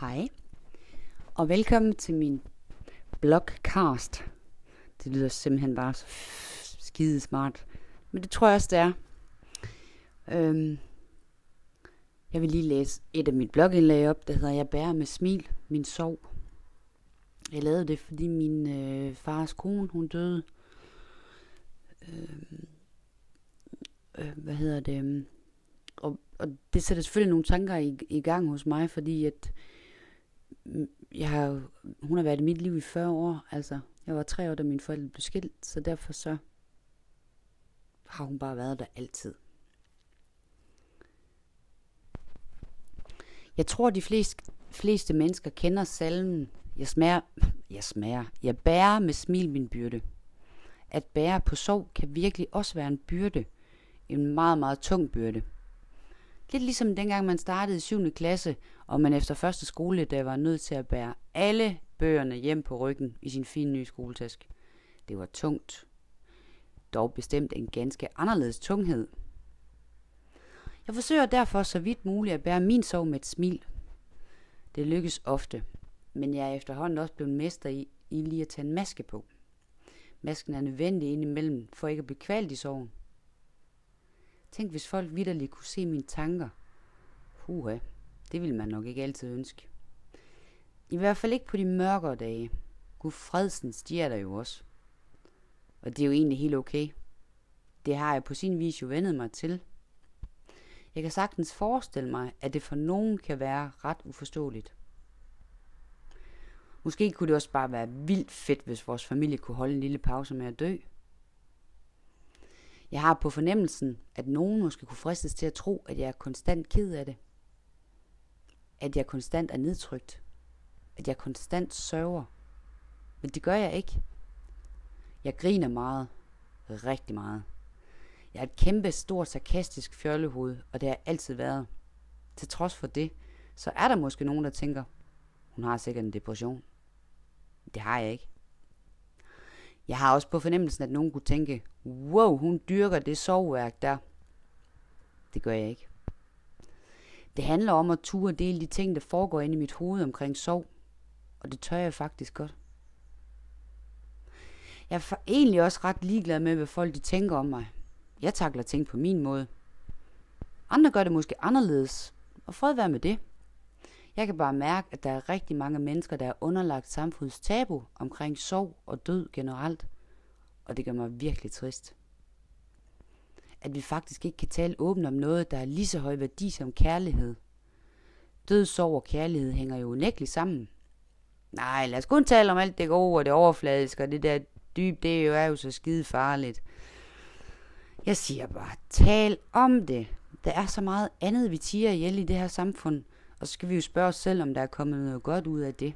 Hej, og velkommen til min blogcast. Det lyder simpelthen bare så skide smart. Men det tror jeg også, det er. Øhm, jeg vil lige læse et af mit blogindlæg op, der hedder Jeg bærer med smil min sorg. Jeg lavede det, fordi min øh, fars kone, hun døde. Øhm, øh, hvad hedder det? Og, og det sætter selvfølgelig nogle tanker i, i gang hos mig, fordi at jeg har, hun har været i mit liv i 40 år. Altså, jeg var tre år, da mine forældre blev skilt, så derfor så har hun bare været der altid. Jeg tror, de fleste, fleste mennesker kender salmen. Jeg smager, jeg smager, jeg bærer med smil min byrde. At bære på sorg kan virkelig også være en byrde. En meget, meget tung byrde. Lidt ligesom dengang man startede i 7. klasse, og man efter første skoledag var nødt til at bære alle bøgerne hjem på ryggen i sin fine nye skoletask. Det var tungt. Dog bestemt en ganske anderledes tunghed. Jeg forsøger derfor så vidt muligt at bære min sorg med et smil. Det lykkes ofte, men jeg er efterhånden også blevet mester i, i lige at tage en maske på. Masken er nødvendig indimellem for ikke at blive kvalt i sorgen. Tænk, hvis folk vidderligt kunne se mine tanker. Huha, det ville man nok ikke altid ønske. I hvert fald ikke på de mørkere dage. Gud fredsens, de er der jo også. Og det er jo egentlig helt okay. Det har jeg på sin vis jo vendet mig til. Jeg kan sagtens forestille mig, at det for nogen kan være ret uforståeligt. Måske kunne det også bare være vildt fedt, hvis vores familie kunne holde en lille pause med at dø. Jeg har på fornemmelsen, at nogen måske kunne fristes til at tro, at jeg er konstant ked af det. At jeg konstant er nedtrykt. At jeg konstant sørger. Men det gør jeg ikke. Jeg griner meget. Rigtig meget. Jeg er et kæmpe, stort, sarkastisk fjollehoved, og det har altid været. Til trods for det, så er der måske nogen, der tænker, hun har sikkert en depression. Det har jeg ikke. Jeg har også på fornemmelsen, at nogen kunne tænke, wow, hun dyrker det sovværk der. Det gør jeg ikke. Det handler om at ture dele de ting, der foregår inde i mit hoved omkring sov. Og det tør jeg faktisk godt. Jeg er egentlig også ret ligeglad med, hvad folk de tænker om mig. Jeg takler ting på min måde. Andre gør det måske anderledes, og fred være med det. Jeg kan bare mærke, at der er rigtig mange mennesker, der er underlagt samfundets tabu omkring sorg og død generelt. Og det gør mig virkelig trist. At vi faktisk ikke kan tale åbent om noget, der er lige så høj værdi som kærlighed. Død, sorg og kærlighed hænger jo unægteligt sammen. Nej, lad os kun tale om alt det gode og det overfladiske, og det der dyb, det er jo, så skide farligt. Jeg siger bare, tal om det. Der er så meget andet, vi tiger ihjel i det her samfund – og så skal vi jo spørge os selv, om der er kommet noget godt ud af det.